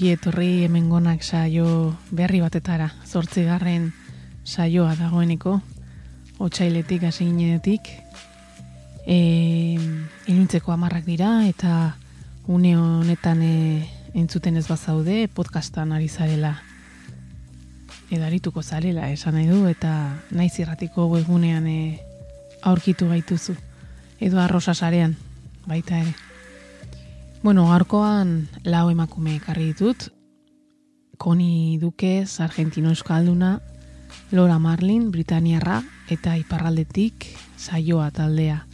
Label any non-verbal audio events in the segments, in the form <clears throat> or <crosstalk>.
ongi etorri hemengonak saio berri batetara, zortzigarren saioa dagoeneko, otxailetik, asinetik, e, iluntzeko amarrak dira, eta une honetan e, entzuten ez bazaude, podcastan ari zarela. Edarituko zarela esan nahi du, eta naiz irratiko webgunean e, aurkitu gaituzu, edo arrosa sarean, baita ere. Bueno, gaurkoan lau emakume ekarri ditut. Koni Dukez, Argentino Euskalduna, Laura Marlin, Britaniarra, eta Iparraldetik, Saioa taldea.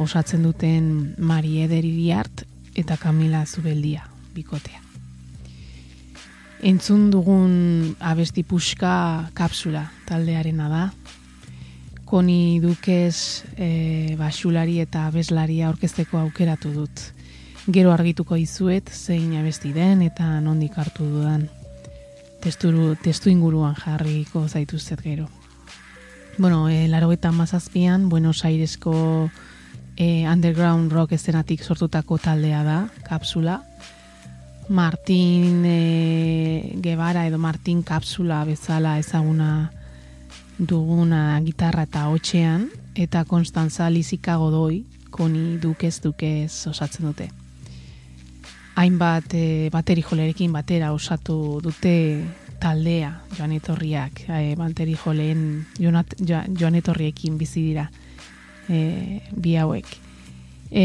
Osatzen duten Mari Edeririart eta Kamila Zubeldia, bikotea. Entzun dugun abesti puska kapsula taldearena da. Koni Dukez, e, basulari eta abeslaria orkesteko aukeratu dut gero argituko izuet zein abesti den eta nondik hartu dudan. Testuru, testu inguruan jarriko zaituzet gero. Bueno, e, laro eta mazazpian, Buenos Airesko e, underground rock eszenatik sortutako taldea da, kapsula. Martin e, Guevara edo Martin Kapsula bezala ezaguna duguna gitarra eta hotxean, eta Konstantza Lizika Godoi, koni dukez dukez osatzen dute hainbat e, bateri jolerekin batera osatu dute taldea joan etorriak. E, bateri joleen joan etorriekin bizi dira e, bi hauek. E,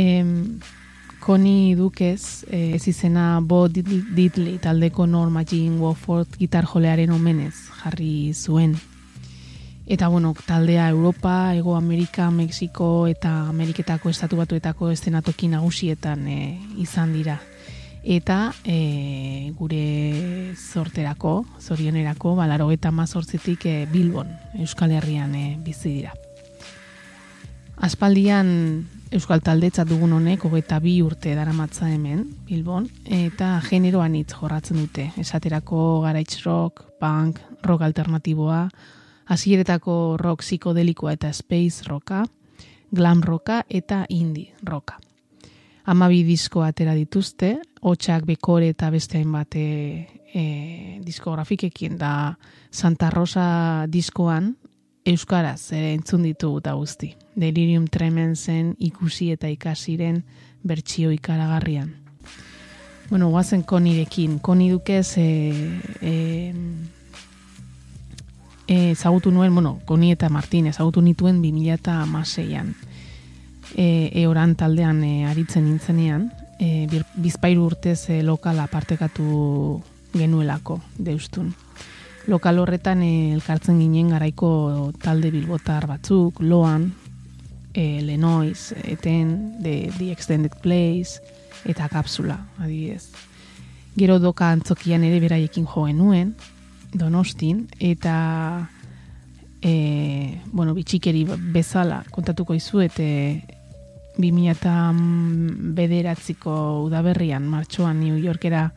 Koni Dukez e, ez izena Bo Diddley taldeko Norma Jean Wofford gitar jolearen omenez jarri zuen. Eta bueno, taldea Europa, Ego Amerika, Mexiko eta Ameriketako estatu batuetako estenatoki nagusietan e, izan dira eta e, gure zorterako, zorionerako, balaro eta mazortzetik e, Bilbon, Euskal Herrian e, bizi dira. Aspaldian Euskal Taldetzat dugun honek, hogeita bi urte daramatza hemen, Bilbon, eta generoan hitz jorratzen dute. Esaterako garaitz rock, punk, rock alternatiboa, hasieretako rock psikodelikoa eta space rocka, glam rocka eta indie rocka amabi disko atera dituzte, hotxak bekore eta beste hainbat e, e, diskografikekin da Santa Rosa diskoan Euskaraz ere entzun ditu eta guzti. Delirium tremensen ikusi eta ikasiren bertsio ikaragarrian. Bueno, guazen konirekin. Koni dukez e, e, e, zagutu nuen, bueno, koni eta Martin ezagutu nituen 2006an e, eoran taldean e, aritzen nintzenean, e, bizpairu urtez e, lokal apartekatu genuelako deustun. Lokal horretan e, elkartzen ginen garaiko talde bilbotar batzuk, loan, e, lenoiz, eten, de, the extended place, eta kapsula, adibidez. Gero doka antzokian ere beraiekin joen nuen, donostin, eta e, bueno, bitxikeri bezala kontatuko izu, eta 2000 bederatziko udaberrian martxoan New Yorkera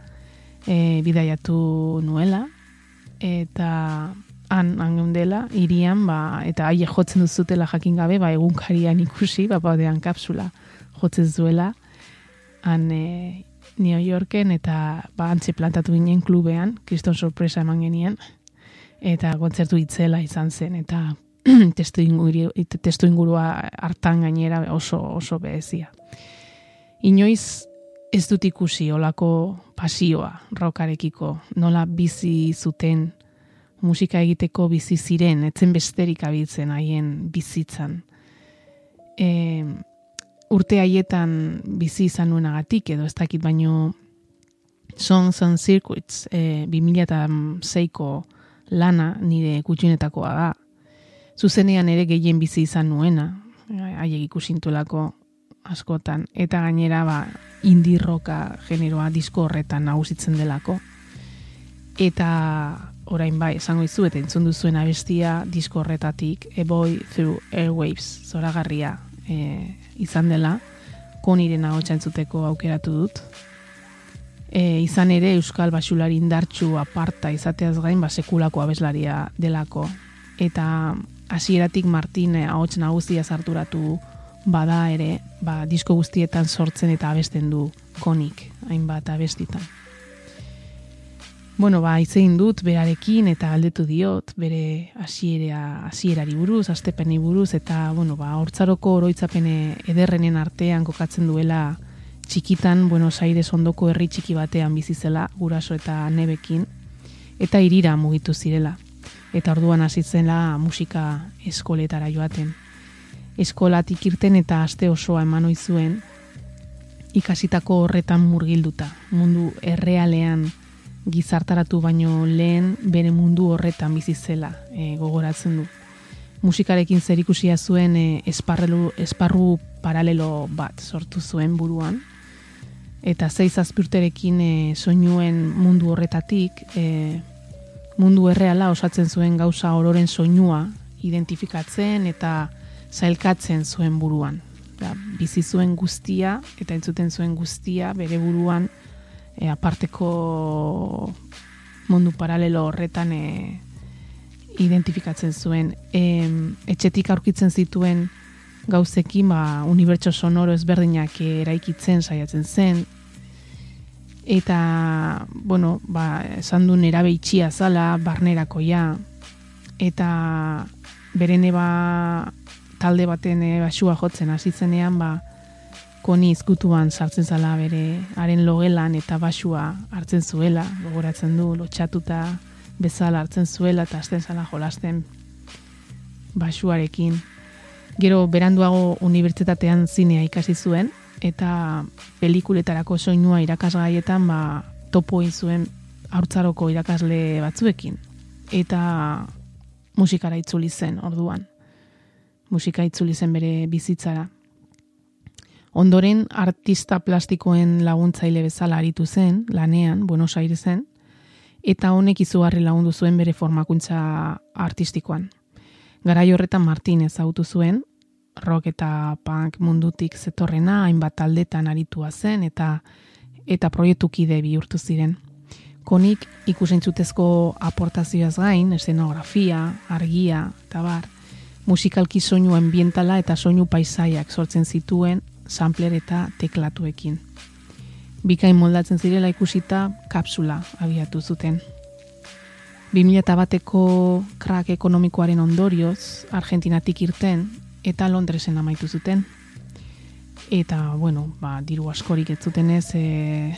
e, bidaiatu nuela. Eta han han dela irian ba eta haie jotzen duzutela jakin gabe ba egunkarian ikusi ba badean kapsula jotzen zuela. Han e, New Yorken eta ba antzi plantatu ginen klubean kriston sorpresa eman genien eta kontzertu itzela izan zen eta <clears throat> testu, inguru, testu ingurua hartan gainera oso oso behezia. Inoiz ez dut ikusi olako pasioa rokarekiko, nola bizi zuten musika egiteko bizi ziren, etzen besterik abitzen haien bizitzan. E, urte haietan bizi izan nuenagatik edo ez dakit baino Songs and Circuits e, 2006ko lana nire gutxinetakoa da zuzenean ere gehien bizi izan nuena, haiek ikusintulako askotan, eta gainera ba, indirroka generoa disko horretan nagusitzen delako. Eta orain bai, esango izu, eta entzun duzuen abestia disko horretatik, A Boy Through Airwaves, zoragarria e, izan dela, koniren ahotsa entzuteko aukeratu dut. E, izan ere Euskal Basulari indartxu aparta izateaz gain, ba, sekulako abeslaria delako. Eta hasieratik Martin eh, ahots nagusia sarturatu bada ere, ba, disko guztietan sortzen eta abesten du konik, hainbat abestitan. Bueno, ba, izein dut berarekin eta aldetu diot, bere hasiera hasierari buruz, astepeni buruz, eta, bueno, ba, hortzaroko oroitzapene ederrenen artean kokatzen duela txikitan Buenos Aires ondoko herri txiki batean bizi zela guraso eta nebekin eta irira mugitu zirela eta orduan hasi zela musika eskoletara joaten. Eskolatik irten eta aste osoa eman zuen ikasitako horretan murgilduta. Mundu errealean gizartaratu baino lehen bere mundu horretan bizi zela e, gogoratzen du. Musikarekin zerikusia zuen e, esparru, esparru paralelo bat sortu zuen buruan. Eta zeiz azpurterekin e, soinuen mundu horretatik e, mundu erreala osatzen zuen gauza ororen soinua identifikatzen eta zailkatzen zuen buruan. Da, bizi zuen guztia eta entzuten zuen guztia bere buruan e, aparteko mundu paralelo horretan e, identifikatzen zuen. E, etxetik aurkitzen zituen gauzekin ba, unibertso sonoro ezberdinak eraikitzen saiatzen zen, eta, bueno, ba, esan du nera itxia zala, barnerako ja, eta beren eba talde baten basua jotzen hasi zenean, ba, koni izkutuan sartzen zala bere haren logelan eta basua hartzen zuela, gogoratzen du, lotxatuta bezala hartzen zuela eta azten zala jolasten basuarekin. Gero beranduago unibertsitatean zinea ikasi zuen, eta pelikuletarako soinua irakasgaietan ba, topo zuen haurtzaroko irakasle batzuekin. Eta musikara itzuli zen orduan. Musika itzuli zen bere bizitzara. Ondoren artista plastikoen laguntzaile bezala aritu zen, lanean, Buenos Airesen, eta honek izugarri lagundu zuen bere formakuntza artistikoan. Garai horretan Martinez autu zuen, rock eta punk mundutik zetorrena, hainbat taldetan aritua zen eta eta proiektukide bihurtu ziren. Konik ikusentzutezko aportazioaz gain, eszenografia, argia, eta bar, musikalki soinu ambientala eta soinu paisaiak sortzen zituen sampler eta teklatuekin. Bikain moldatzen zirela ikusita kapsula abiatu zuten. 2000 bateko krak ekonomikoaren ondorioz, Argentinatik irten, eta Londresen amaitu zuten. Eta, bueno, ba, diru askorik ez zuten ez, e,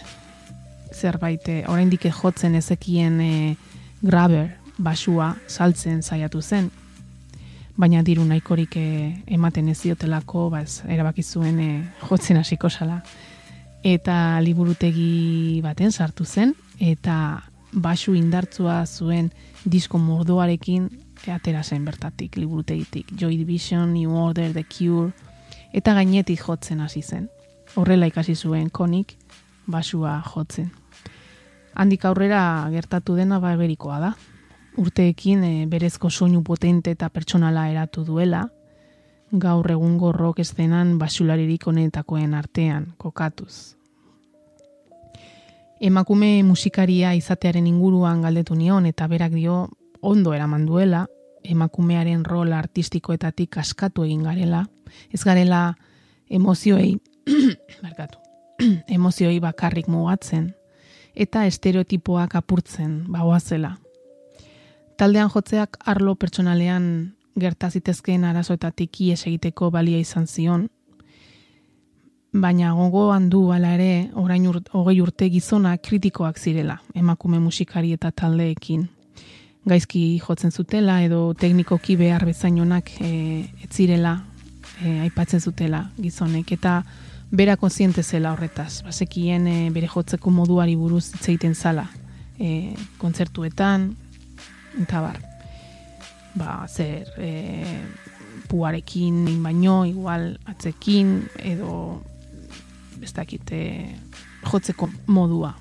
zerbait, e, oraindik jotzen ezekien e, graber basua saltzen saiatu zen. Baina diru nahikorik e, ematen ez diotelako, ba, ez, erabaki zuen e, jotzen hasiko sala. Eta liburutegi baten sartu zen, eta basu indartzua zuen disko mordoarekin atera zen bertatik, liburutegitik, Joy Division, New Order, The Cure, eta gainetik jotzen hasi zen. Horrela ikasi zuen konik, basua jotzen. Handik aurrera gertatu dena ba eberikoa da. Urteekin e, berezko soinu potente eta pertsonala eratu duela, gaur egungo rock eszenan basularirik honetakoen artean kokatuz. Emakume musikaria izatearen inguruan galdetu nion eta berak dio ondo eraman duela, emakumearen rol artistikoetatik askatu egin garela, ez garela emozioei, <clears throat> markatu, <clears throat> emozioei bakarrik mugatzen, eta estereotipoak apurtzen bagoazela. Taldean jotzeak arlo pertsonalean gertazitezkeen arazoetatik ies egiteko balia izan zion, baina gogoan du bala ere orain hogei urte gizona kritikoak zirela emakume musikari eta taldeekin gaizki jotzen zutela edo teknikoki behar bezainonak e, etzirela e, aipatzen zutela gizonek. Eta bera kontziente zela horretaz. Bazekien e, bere jotzeko moduari buruz hitz egiten zala e, kontzertuetan eta bar. Ba zer e, puarekin baino igual atzekin edo ez dakite jotzeko modua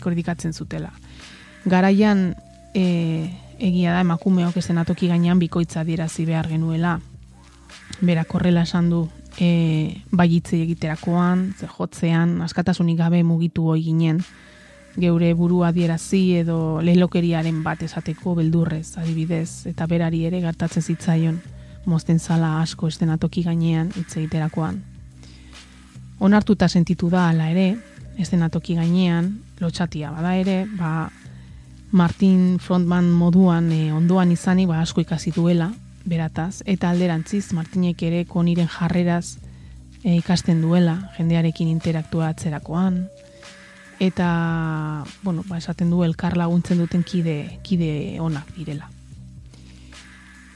kordikatzen zutela. Garaian e, egia da emakumeok ezen atoki gainean bikoitza dierazi behar genuela. Bera korrela esan du e, baiitze egiterakoan, ze jotzean, askatasunik gabe mugitu hoi ginen, geure burua dierazi edo lehilokeriaren bat esateko beldurrez, adibidez, eta berari ere gertatzen zitzaion, mozten zala asko esten atoki gainean hitz egiterakoan. Onartuta sentitu da ala ere, esten atoki gainean, lotxatia bada ere, ba, Martin frontman moduan e, ondoan izani ba asko ikasi duela berataz eta alderantziz Martinek ere koniren jarreraz e, ikasten duela jendearekin interaktuatzerakoan eta bueno, ba, esaten du elkar laguntzen duten kide kide onak direla.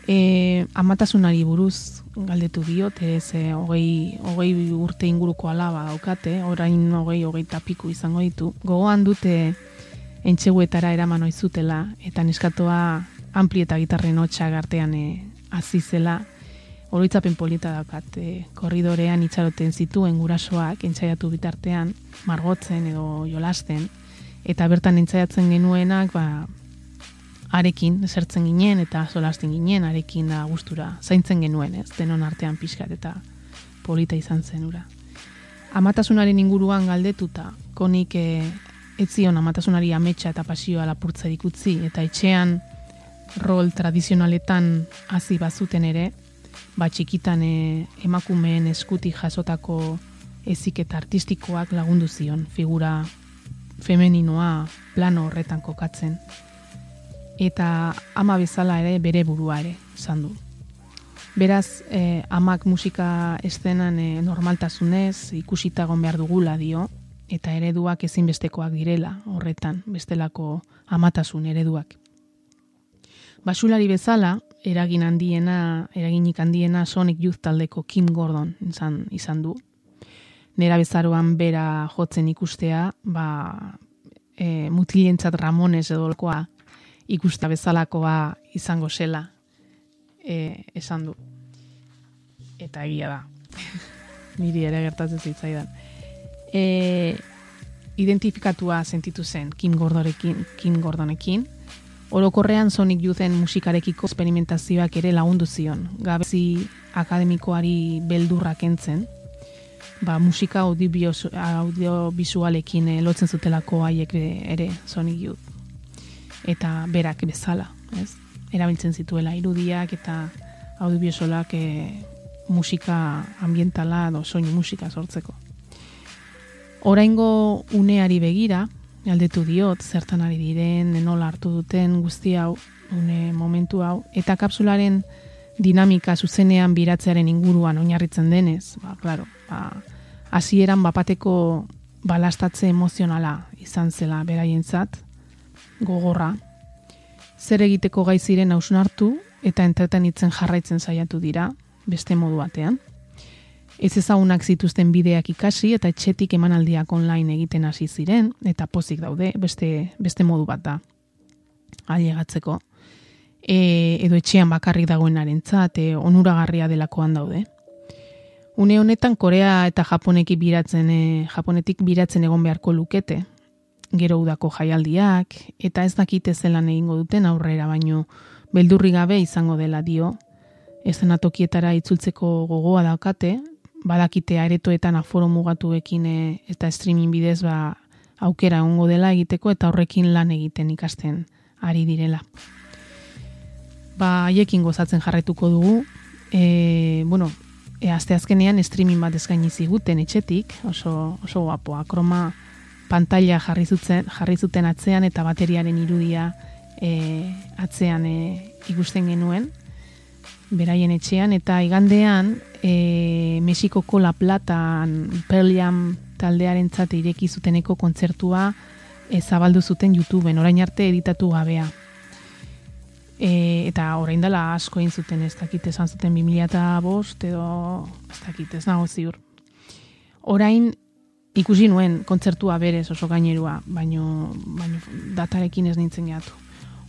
E, amatasunari buruz galdetu diot, ez e, hogei, hogei urte inguruko alaba daukate, orain hogei hogei tapiku izango ditu. Gogoan dute entxeguetara eraman oizutela, eta neskatoa ampli eta gitarren hotxak artean e, azizela, oroitzapen polita daukat, e, korridorean itxaroten zituen gurasoak entzaiatu bitartean, margotzen edo jolasten, eta bertan entzaiatzen genuenak, ba, arekin, esertzen ginen eta solasten ginen, arekin da gustura zaintzen genuen, ez, denon artean pixkat eta polita izan zen ura. Amatasunaren inguruan galdetuta, konik e, etzion amatasunari ametsa eta pasioa lapurtza dikutzi, eta etxean rol tradizionaletan hasi bazuten ere, ba txikitan e, emakumeen eskuti jasotako ezik eta artistikoak lagundu zion, figura femeninoa plano horretan kokatzen eta ama bezala ere bere burua ere izan du. Beraz, eh, amak musika estenan eh, normaltasunez ikusita gon behar dugula dio, eta ereduak ezinbestekoak direla horretan, bestelako amatasun ereduak. Basulari bezala, eragin handiena, eraginik handiena Sonic Youth taldeko Kim Gordon izan, izan du. Nera bezaroan bera jotzen ikustea, ba, e, mutilientzat Ramones edo ikusta bezalakoa izango zela e, esan du. Eta egia da. <laughs> Niri ere gertatzen zitzaidan. E, identifikatua sentitu zen Kim Gordonekin, Kim Gordonekin. Orokorrean Sonic Youthen musikarekiko experimentazioak ere lagundu zion. Gabezi akademikoari beldurrak entzen. Ba, musika audiovisualekin audio lotzen zutelako haiek ere Sonic Youth eta berak bezala, ez? Erabiltzen zituela irudiak eta audiovisualak e, musika ambientala edo soinu musika sortzeko. Oraingo uneari begira, aldetu diot, zertan ari diren, nola hartu duten guzti hau, une momentu hau, eta kapsularen dinamika zuzenean biratzearen inguruan oinarritzen denez, ba, claro, ba, hasieran bapateko balastatze emozionala izan zela beraientzat, gogorra, zer egiteko gai ziren hartu eta entretenitzen jarraitzen saiatu dira, beste modu batean. Ez ezagunak zituzten bideak ikasi eta etxetik emanaldiak online egiten hasi ziren eta pozik daude, beste, beste modu bat da. Ailegatzeko. E, edo etxean bakarrik dagoenaren e, onuragarria delakoan daude. Une honetan Korea eta Japoneki biratzen, e, Japonetik biratzen egon beharko lukete, gero udako jaialdiak, eta ez dakite zelan egingo duten aurrera, baino beldurri gabe izango dela dio, esenatokietara itzultzeko gogoa daukate, badakite aretoetan aforo mugatuekin e, eta streaming bidez ba, aukera ongo dela egiteko eta horrekin lan egiten ikasten ari direla. Ba, haiekin gozatzen jarretuko dugu, e, bueno, e, azte azkenean streaming bat eskaini ziguten etxetik, oso, oso guapoa, kroma, pantalla jarri zuten, jarri zuten atzean eta bateriaren irudia e, atzean e, ikusten genuen beraien etxean eta igandean e, Mexikoko La Platan Perliam taldearen zate ireki zuteneko kontzertua e, zabaldu zuten YouTubeen, orain arte editatu gabea. E, eta orain dela asko egin zuten ez dakit esan zuten 2005 edo ez dakit ez nago ziur. Orain ikusi nuen kontzertua berez oso gainerua, baino, baino datarekin ez nintzen gehatu.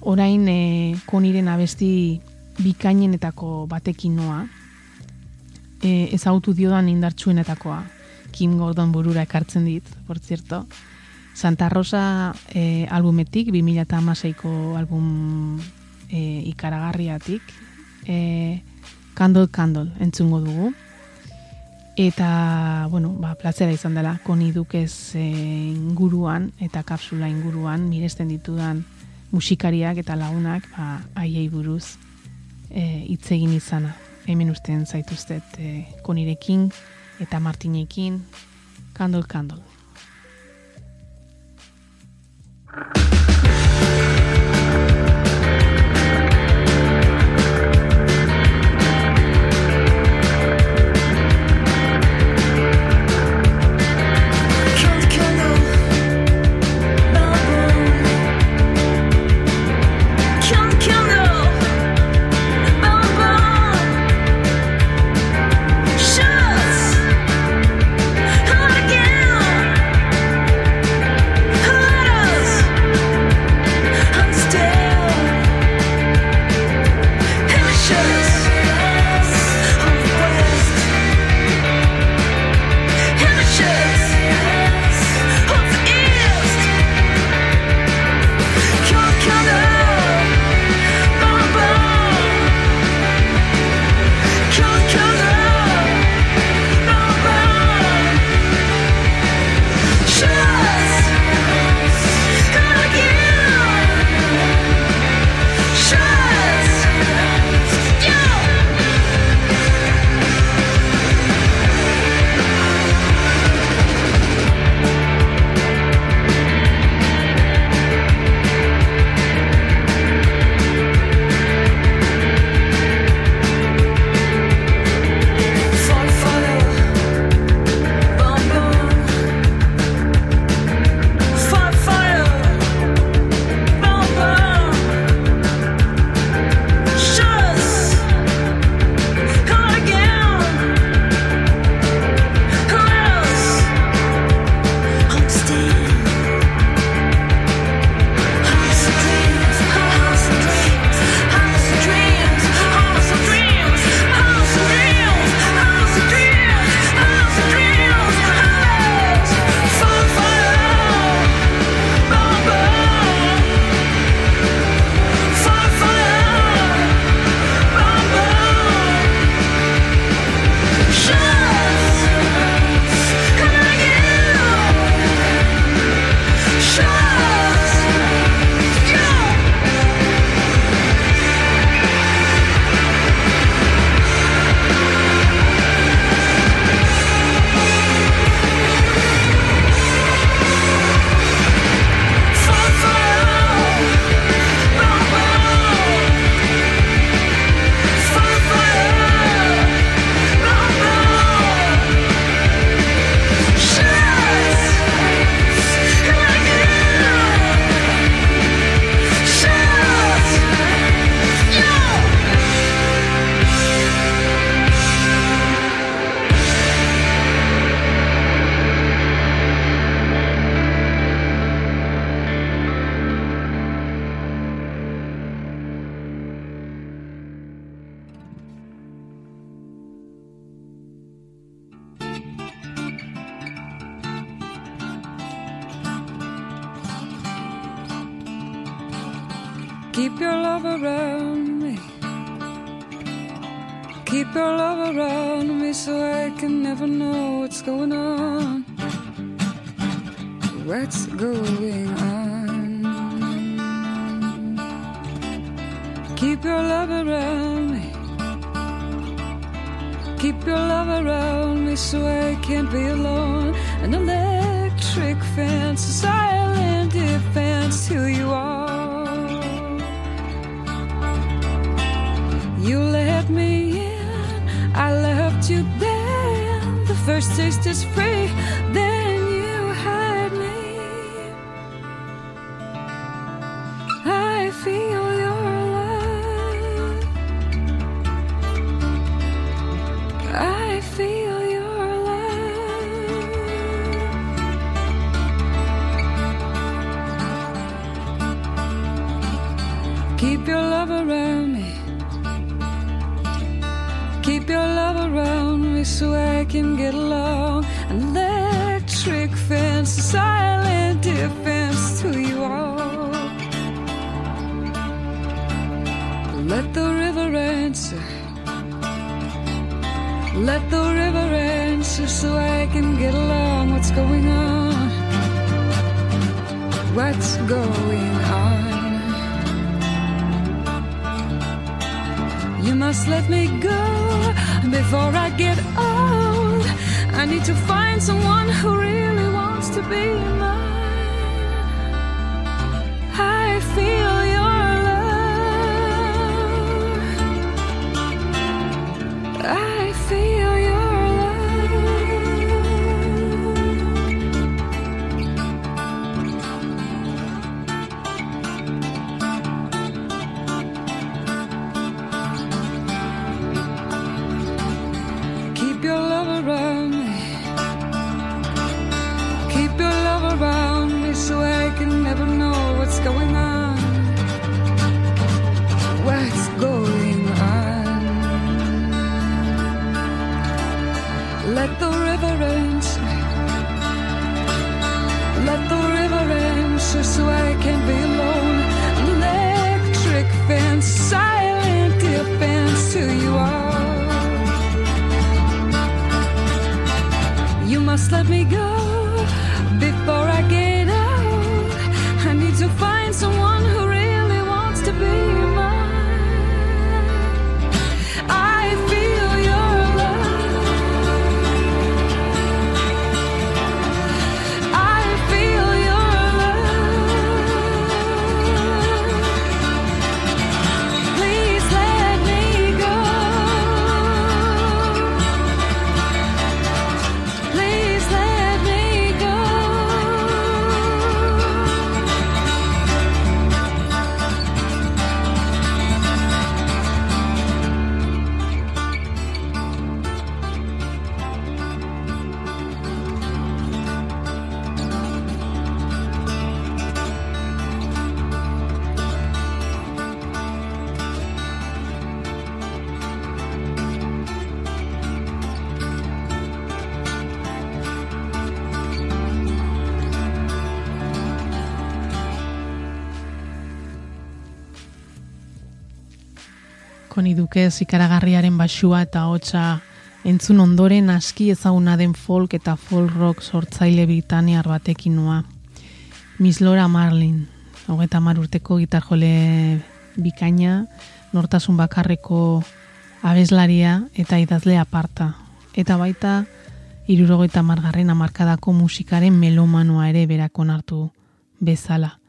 Orain e, koniren abesti bikainenetako batekin noa, e, ezagutu diodan indartsuenetakoa, Kim Gordon burura ekartzen dit, por zierto. Santa Rosa e, albumetik, 2008ko album e, ikaragarriatik, e, Candle Candle entzungo dugu. Eta, bueno, ba, platzera izan dela, koni dukez e, inguruan eta kapsula inguruan, miresten ditudan musikariak eta lagunak, ba, aiei buruz e, itzegin izana. Hemen usten zaituztet e, konirekin eta martinekin, kandol, Keep your love around me. Keep your love around me so I can never know what's going on. What's going on? Keep your love around me. Keep your love around me so I can't be alone. An electric fence, her sisters free. Going on? What's going on? You must let me go before I get old. I need to find someone who really wants to be mine. Koni dukez ikaragarriaren basua eta hotza entzun ondoren aski ezaguna den folk eta folk rock sortzaile britaniar batekin noa. Miss Laura Marlin, hogeta mar urteko gitarjole bikaina, nortasun bakarreko abeslaria eta idazle aparta. Eta baita, irurogeita margarren amarkadako musikaren melomanoa ere berakon hartu bezala.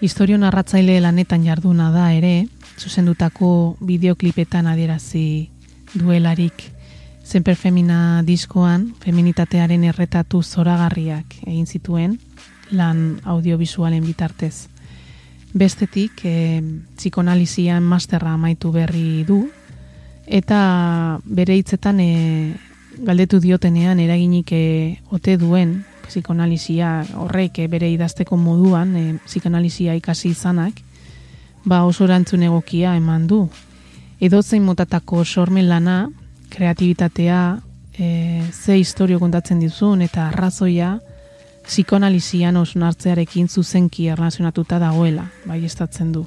Historio narratzaile lanetan jarduna da ere, zuzendutako bideoklipetan adierazi duelarik. Semper Femina diskoan, feminitatearen erretatu zoragarriak egin zituen, lan audiovisualen bitartez. Bestetik, e, psikonalizian masterra amaitu berri du, eta bere hitzetan e, galdetu diotenean eraginik e, ote duen psikonalizia horrek e, bere idazteko moduan e, psikonalizia ikasi izanak, ba oso erantzun egokia eman du. Edozein motatako sormen lana, kreatibitatea, e, ze historio kontatzen dizun eta arrazoia psikonalizian osun hartzearekin zuzenki erlazionatuta dagoela, bai estatzen du.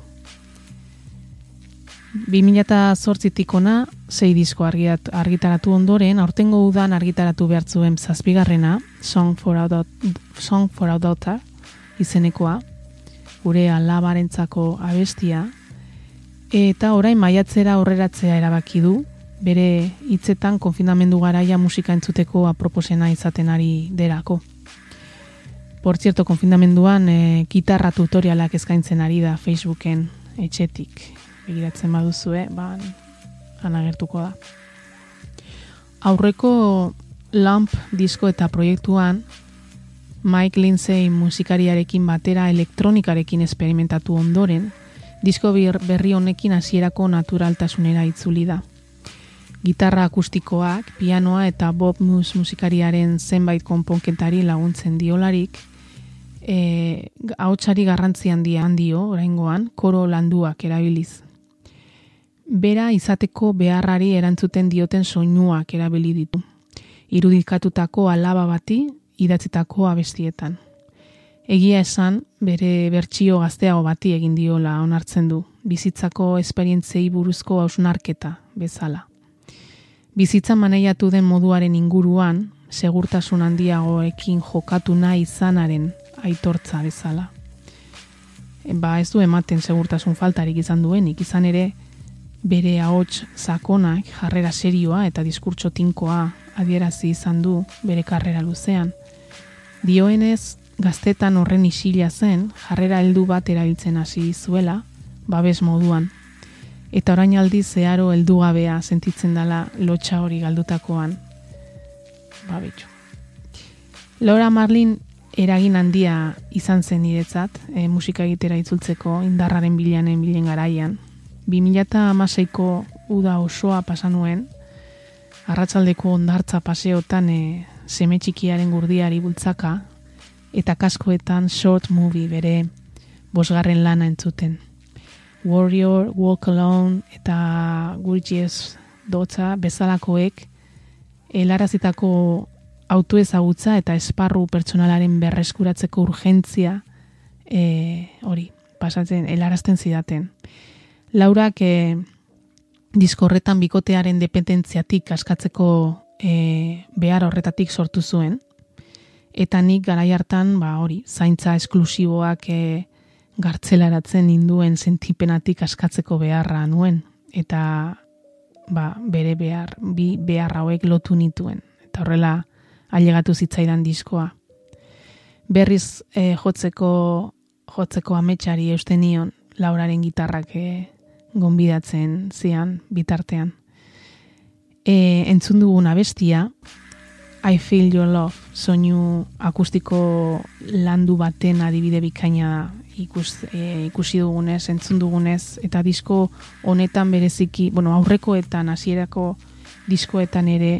2008tik ona, sei disko argiat, argitaratu ondoren, aurtengo udan argitaratu behar zuen zazpigarrena, Song for a Daughter, izenekoa, gure alabarentzako abestia, eta orain maiatzera aurreratzea erabaki du, bere hitzetan konfinamendu garaia musika entzuteko aproposena izaten ari derako. Por cierto, konfinamenduan e, gitarra tutorialak eskaintzen ari da Facebooken etxetik. Begiratzen baduzue, ba, anagertuko da. Aurreko Lamp disko eta proiektuan Mike Lindsay musikariarekin batera elektronikarekin esperimentatu ondoren, disko berri honekin hasierako naturaltasunera itzuli da. Gitarra akustikoak, pianoa eta Bob Mus musikariaren zenbait konponketari laguntzen diolarik, e, hautsari garrantzi handia handio, oraingoan, koro landuak erabiliz. Bera izateko beharrari erantzuten dioten soinuak erabili ditu. Irudikatutako alaba bati idatzitako abestietan. Egia esan, bere bertsio gazteago bati egin diola onartzen du, bizitzako esperientzei buruzko hausnarketa bezala. Bizitza maneiatu den moduaren inguruan, segurtasun handiagoekin jokatu nahi izanaren aitortza bezala. Ba ez du ematen segurtasun faltarik izan duenik, izan ere bere ahots sakonak jarrera serioa eta diskurtso tinkoa adierazi izan du bere karrera luzean. Dioenez, gaztetan horren isila zen, jarrera heldu bat erabiltzen hasi zuela, babes moduan. Eta orain aldi zeharo heldu gabea sentitzen dela lotxa hori galdutakoan. Babetxo. Laura Marlin eragin handia izan zen niretzat, e, musika egitera itzultzeko indarraren bilanen bilen garaian. 2006ko uda osoa pasanuen, arratsaldeko ondartza paseotan e, seme txikiaren gurdiari bultzaka, eta kaskoetan short movie bere bosgarren lana entzuten. Warrior, Walk Alone eta Gurgies dotza bezalakoek helarazitako autoezagutza eta esparru pertsonalaren berreskuratzeko urgentzia e, hori, pasatzen, helarazten zidaten. Laurak e, diskorretan bikotearen dependentziatik askatzeko e, behar horretatik sortu zuen, eta nik garai hartan, ba hori, zaintza esklusiboak e, gartzelaratzen induen sentipenatik askatzeko beharra nuen, eta ba, bere behar, bi behar hauek lotu nituen. Eta horrela, ailegatu zitzaidan diskoa. Berriz e, jotzeko jotzeko ametsari eusten nion lauraren gitarrak e, gonbidatzen zian bitartean. E, entzun dugun abestia, I Feel Your Love, soinu akustiko landu baten adibide bikaina ikus, e, ikusi dugunez, entzun dugunez, eta disko honetan bereziki, bueno, aurrekoetan, hasierako diskoetan ere,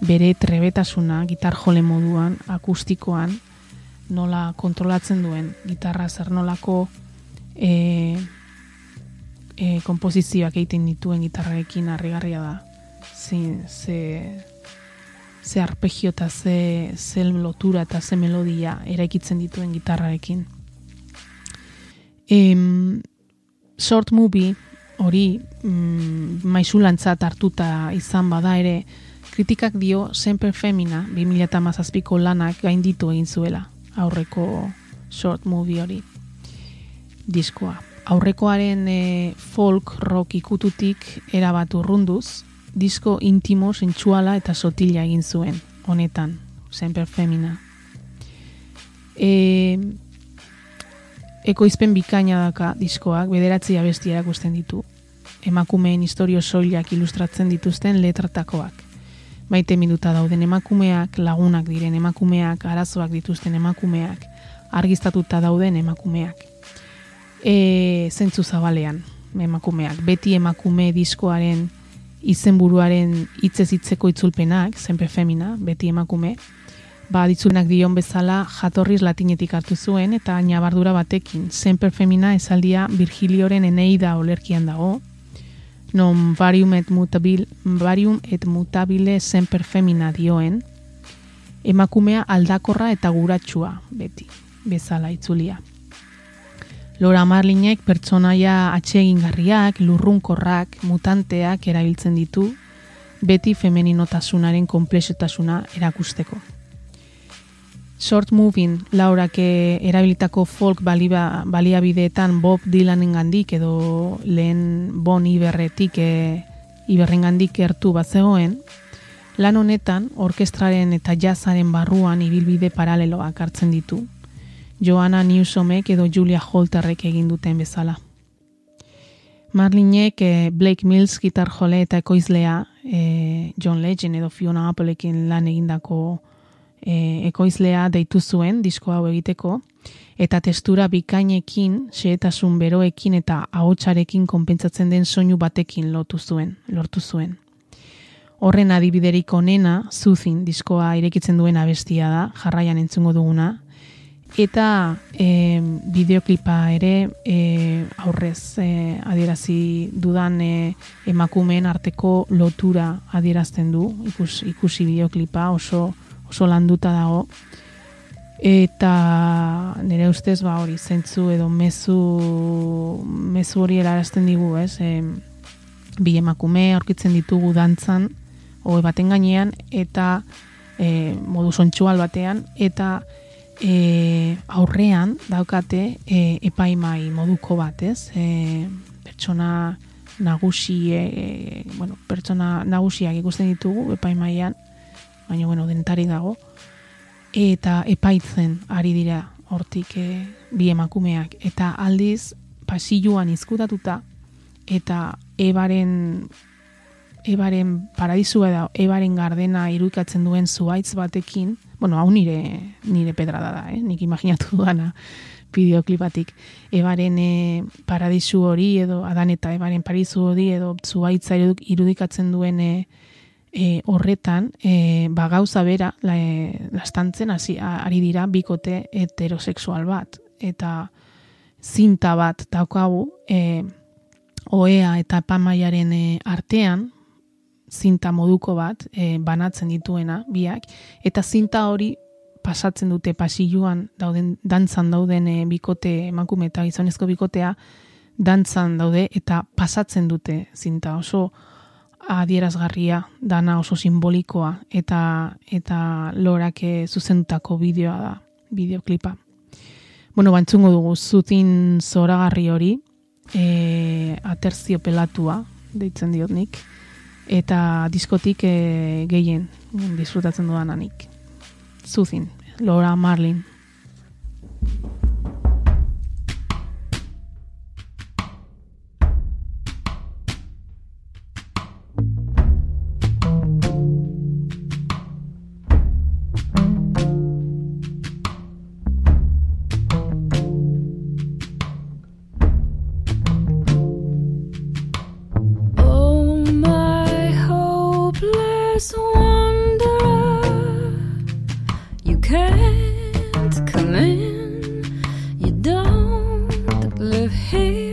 bere trebetasuna gitar jole moduan, akustikoan, nola kontrolatzen duen gitarra zer nolako e, e, kompozizioak egiten dituen gitarrarekin harrigarria da. Ze, ze, ze arpegio eta ze, ze lotura eta ze melodia eraikitzen dituen gitarrarekin. E, short movie hori mm, maizulantzat hartuta izan bada ere, kritikak dio Semper Femina 2008ko lanak gainditu egin zuela aurreko short movie hori diskoa. Aurrekoaren e, folk rock ikututik erabat urrunduz, disko intimo, sentsuala eta sotila egin zuen, honetan, Semper Femina. E, ekoizpen bikaina daka diskoak, bederatzi abesti erakusten ditu. Emakumeen historio soilak ilustratzen dituzten letratakoak maite minuta dauden emakumeak, lagunak diren emakumeak, arazoak dituzten emakumeak, argiztatuta dauden emakumeak. E, zentzu zabalean, emakumeak, beti emakume diskoaren izenburuaren hitzez hitzeko itzulpenak, zenpe femina, beti emakume, ba, ditzunak dion bezala jatorriz latinetik hartu zuen, eta nabardura batekin, zenper femina esaldia Virgilioren eneida olerkian dago, non varium et mutabil varium et mutabile semper femina dioen. Emakumea aldakorra eta guratsua beti bezala itzulia Lora Marlinek pertsonaia atsegingarriak, lurrunkorrak, mutanteak erabiltzen ditu, beti femeninotasunaren komplexetasuna erakusteko. Short Moving, laurak erabilitako folk baliba, baliabideetan Bob Dylanen gandik edo lehen Bon Iberretik e, Iberren gandik ertu bat zegoen, lan honetan orkestraren eta jazzaren barruan ibilbide paraleloak hartzen ditu, Joanna Newsomek edo Julia Holterrek egin duten bezala. Marlinek eh, Blake Mills gitar jole eta ekoizlea eh, John Legend edo Fiona Appleekin lan egindako eh, ekoizlea deitu zuen disko hau egiteko eta testura bikainekin, xehetasun beroekin eta ahotsarekin konpentsatzen den soinu batekin lotu zuen, lortu zuen. Horren adibiderik onena, Zuzin diskoa irekitzen duen abestia da, jarraian entzungo duguna, eta e, bideoklipa ere e, aurrez e, adierazi dudan e, emakumeen arteko lotura adierazten du. Ikus, ikusi bideoklipa oso oso landuta dago. Eta nire ustez ba hori zentzu edo mezu mezu hori erarazten digu ez? E, bi emakume aurkitzen ditugu dantzan hoe baten gainean eta e, modu sontsual batean eta e, aurrean daukate e, epaimai moduko bat, ez? E, pertsona nagusi, e, bueno, pertsona nagusiak ikusten ditugu epaimaian, baina, bueno, dentari dago, eta epaitzen ari dira hortik e, bi emakumeak, eta aldiz pasilluan izkutatuta, eta ebaren ebaren paradisua da, ebaren gardena iruikatzen duen zuaitz batekin, bueno, hau nire, nire pedrada da, eh? nik imaginatu duana bideoklipatik. Ebaren e, paradisu hori edo, adan eta ebaren paradisu hori edo zuaitza irudikatzen duen e, e, horretan, e, ba gauza bera, la, e, lastantzen hasi ari dira bikote heterosexual bat. Eta zinta bat daukagu, e, oea eta pamaiaren e, artean, zinta moduko bat e, banatzen dituena biak eta zinta hori pasatzen dute pasilluan dauden dantzan dauden e, bikote emakume eta gizonezko bikotea dantzan daude eta pasatzen dute zinta. Oso adierazgarria dana oso simbolikoa eta eta lorak e, zuzendutako bideoa da bideoklipa. Bueno bantzungo dugu zutin zoragarri hori e, aterzio pelatua deitzen diot nik eta diskotik e, gehien disfrutatzen dudan anik. Zuzin, Laura Marlin. Hey. hate.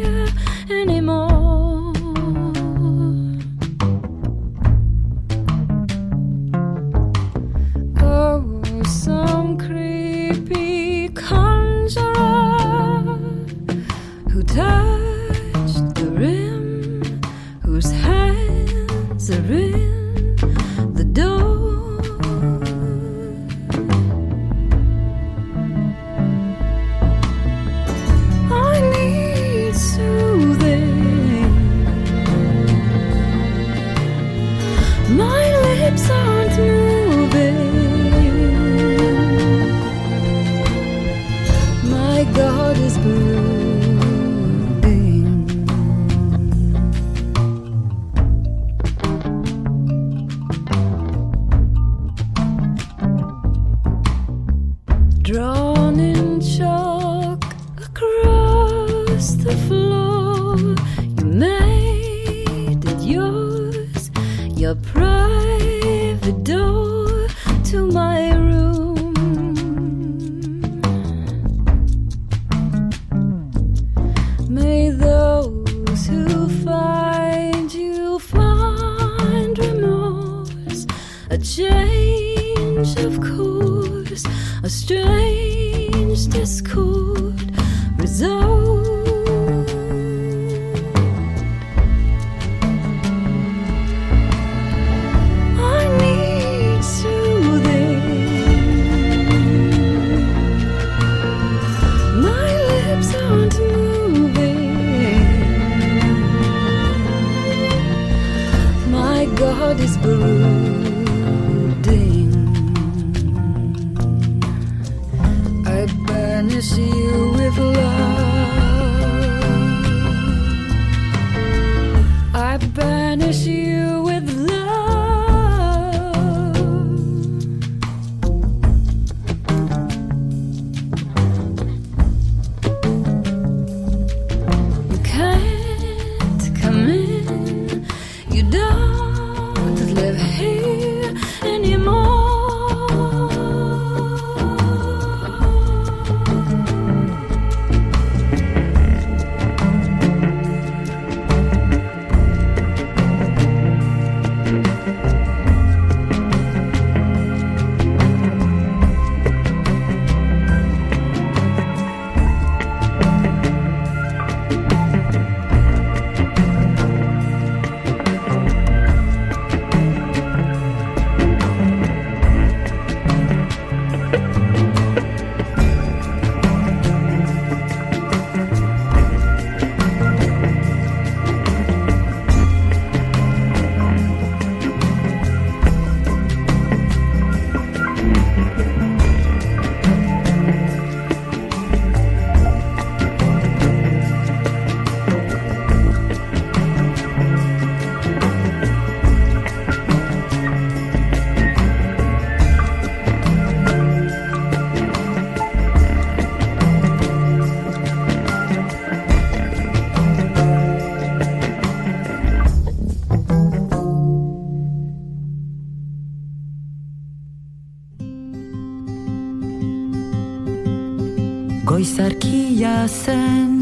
Goizarkia zen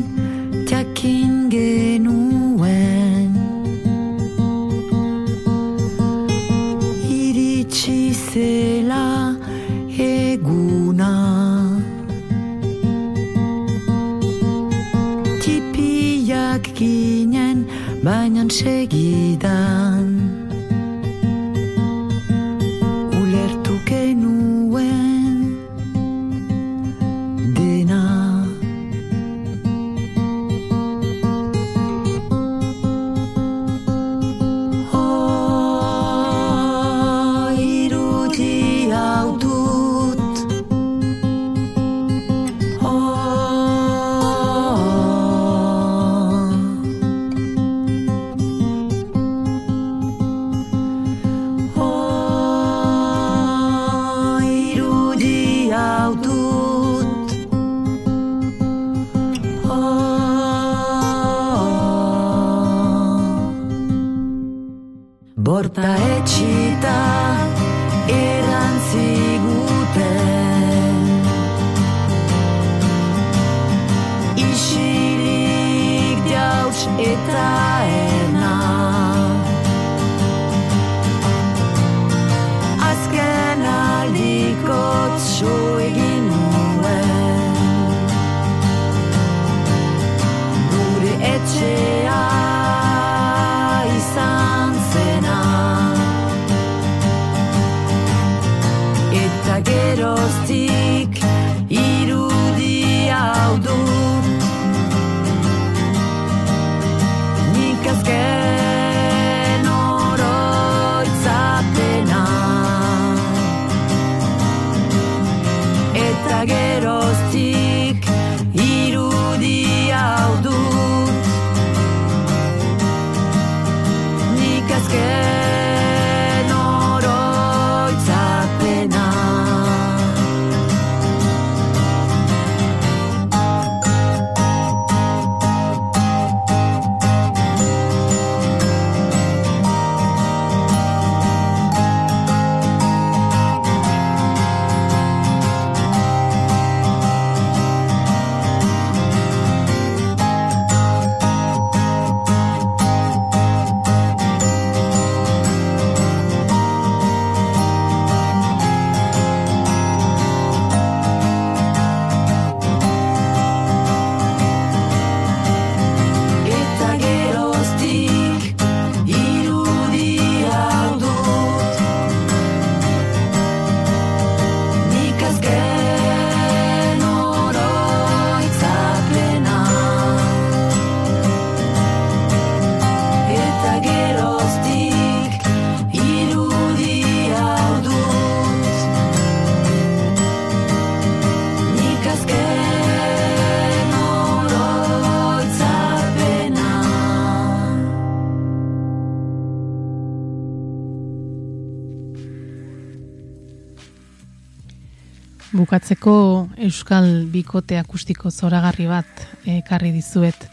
Bukatzeko Euskal Bikote Akustiko Zoragarri bat ekarri dizuet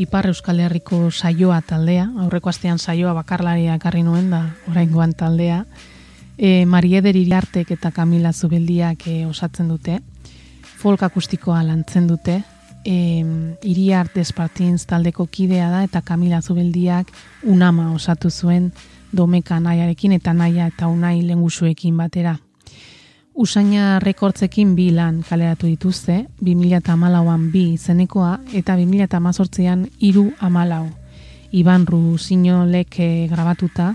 Ipar Euskal Herriko saioa taldea, aurreko astean saioa bakarlaria ekarri nuen da, oraingoan taldea. E, Marieder Iriartek eta Kamila Zubeldiak e, osatzen dute, folk akustikoa lantzen dute, e, Iriart Despartins taldeko kidea da eta Kamila Zubeldiak unama osatu zuen domeka nahiarekin eta naia eta unai lengusuekin batera. Usaina rekordzekin bi lan kaleratu dituzte, 2008an bi izenekoa eta 2008an iru amalau. Iban Ru leke grabatuta,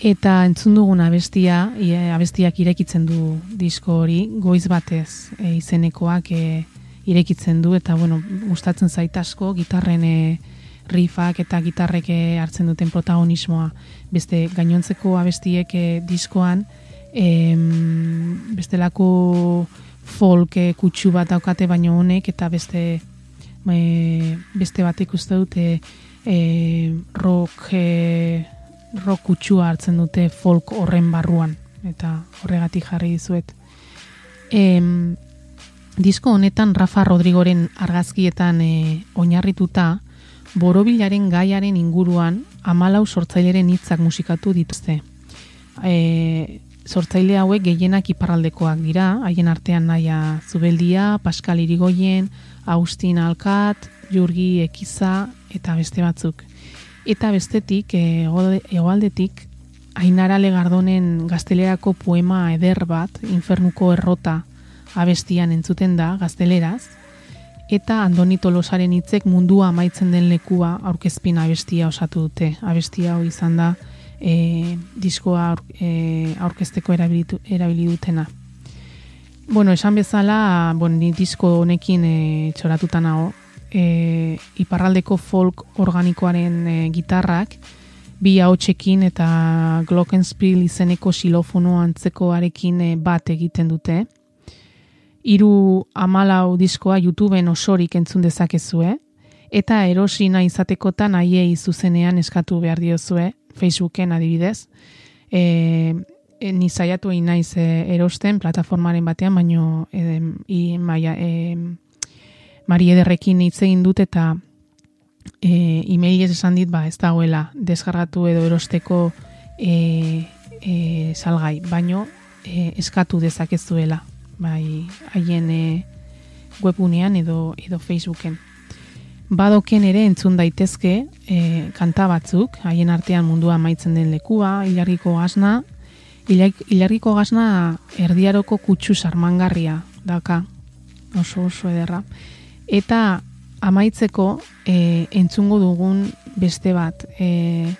eta entzun dugun abestia, e, abestiak irekitzen du disko hori, goiz batez e, izenekoak e, irekitzen du, eta bueno, gustatzen zaitasko, gitarren e, rifak eta gitarrek hartzen duten protagonismoa, beste gainontzeko abestiek e, diskoan, em, bestelako folk eh, kutsu bat daukate baino honek eta beste e, beste bat ikuste dute e, rock e, rock kutsua hartzen dute folk horren barruan. Eta horregatik jarri dizuet. Em, disko honetan Rafa Rodrigoren argazkietan e, oinarrituta borobilaren gaiaren inguruan amalau sortzaileren hitzak musikatu dituzte. E, sortzaile hauek gehienak iparraldekoak dira, haien artean naia Zubeldia, Pascal Irigoyen, Austin Alkat, Jurgi Ekiza eta beste batzuk. Eta bestetik, egoaldetik, Ainara Legardonen gaztelerako poema eder bat, Infernuko errota abestian entzuten da, gazteleraz, eta Andoni Tolosaren hitzek mundua amaitzen den lekua aurkezpina abestia osatu dute. Abestia hori izan da, e, diskoa aur, e, aurkezteko erabilitu, erabili dutena. Bueno, esan bezala, bon, ni disko honekin e, txoratuta nago, e, iparraldeko folk organikoaren e, gitarrak, bi haotxekin eta Glockenspiel izeneko xilofono antzekoarekin e, bat egiten dute. Hiru amalau diskoa YouTubeen osorik entzun dezakezue, eta erosina izatekotan aiei zuzenean eskatu behar diozue, Facebooken adibidez, e, e, ni zaiatu egin naiz e, erosten plataformaren batean, baino e, i, maia, e, Mari Ederrekin hitz egin dut eta e, email ez esan dit, ba, ez dagoela desgarratu edo erosteko e, e, salgai, baino e, eskatu dezakezuela, bai, haien e, webunean edo, edo Facebooken badoken ere entzun daitezke e, kanta batzuk, haien artean mundua maitzen den lekua, ilargiko gazna, ilargiko gazna erdiaroko kutsu sarmangarria daka, oso oso ederra. Eta amaitzeko e, entzungo dugun beste bat e,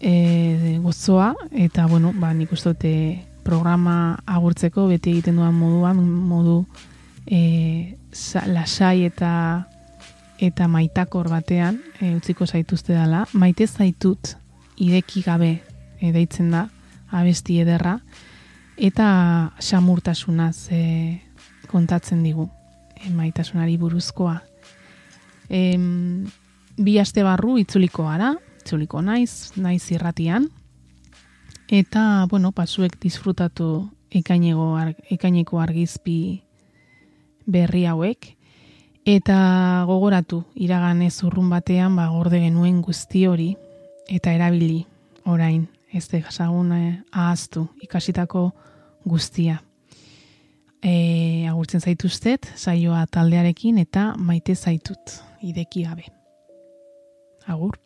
e, gozoa, eta bueno, ba, nik uste programa agurtzeko beti egiten duan moduan, modu e, lasai eta eta maitakor batean e, utziko zaituzte dela, maite zaitut ideki gabe e, deitzen da abesti ederra eta xamurtasunaz e, kontatzen digu e, maitasunari buruzkoa. E, bi aste barru itzuliko gara, itzuliko naiz, naiz irratian, eta, bueno, pasuek disfrutatu ekaineko argizpi berri hauek, Eta gogoratu, iraganez urrun batean, ba, gorde genuen guzti hori, eta erabili orain, ez de jasagun eh, ahaztu, ikasitako guztia. E, agurtzen zaituztet, saioa taldearekin, eta maite zaitut, ideki gabe. Agur.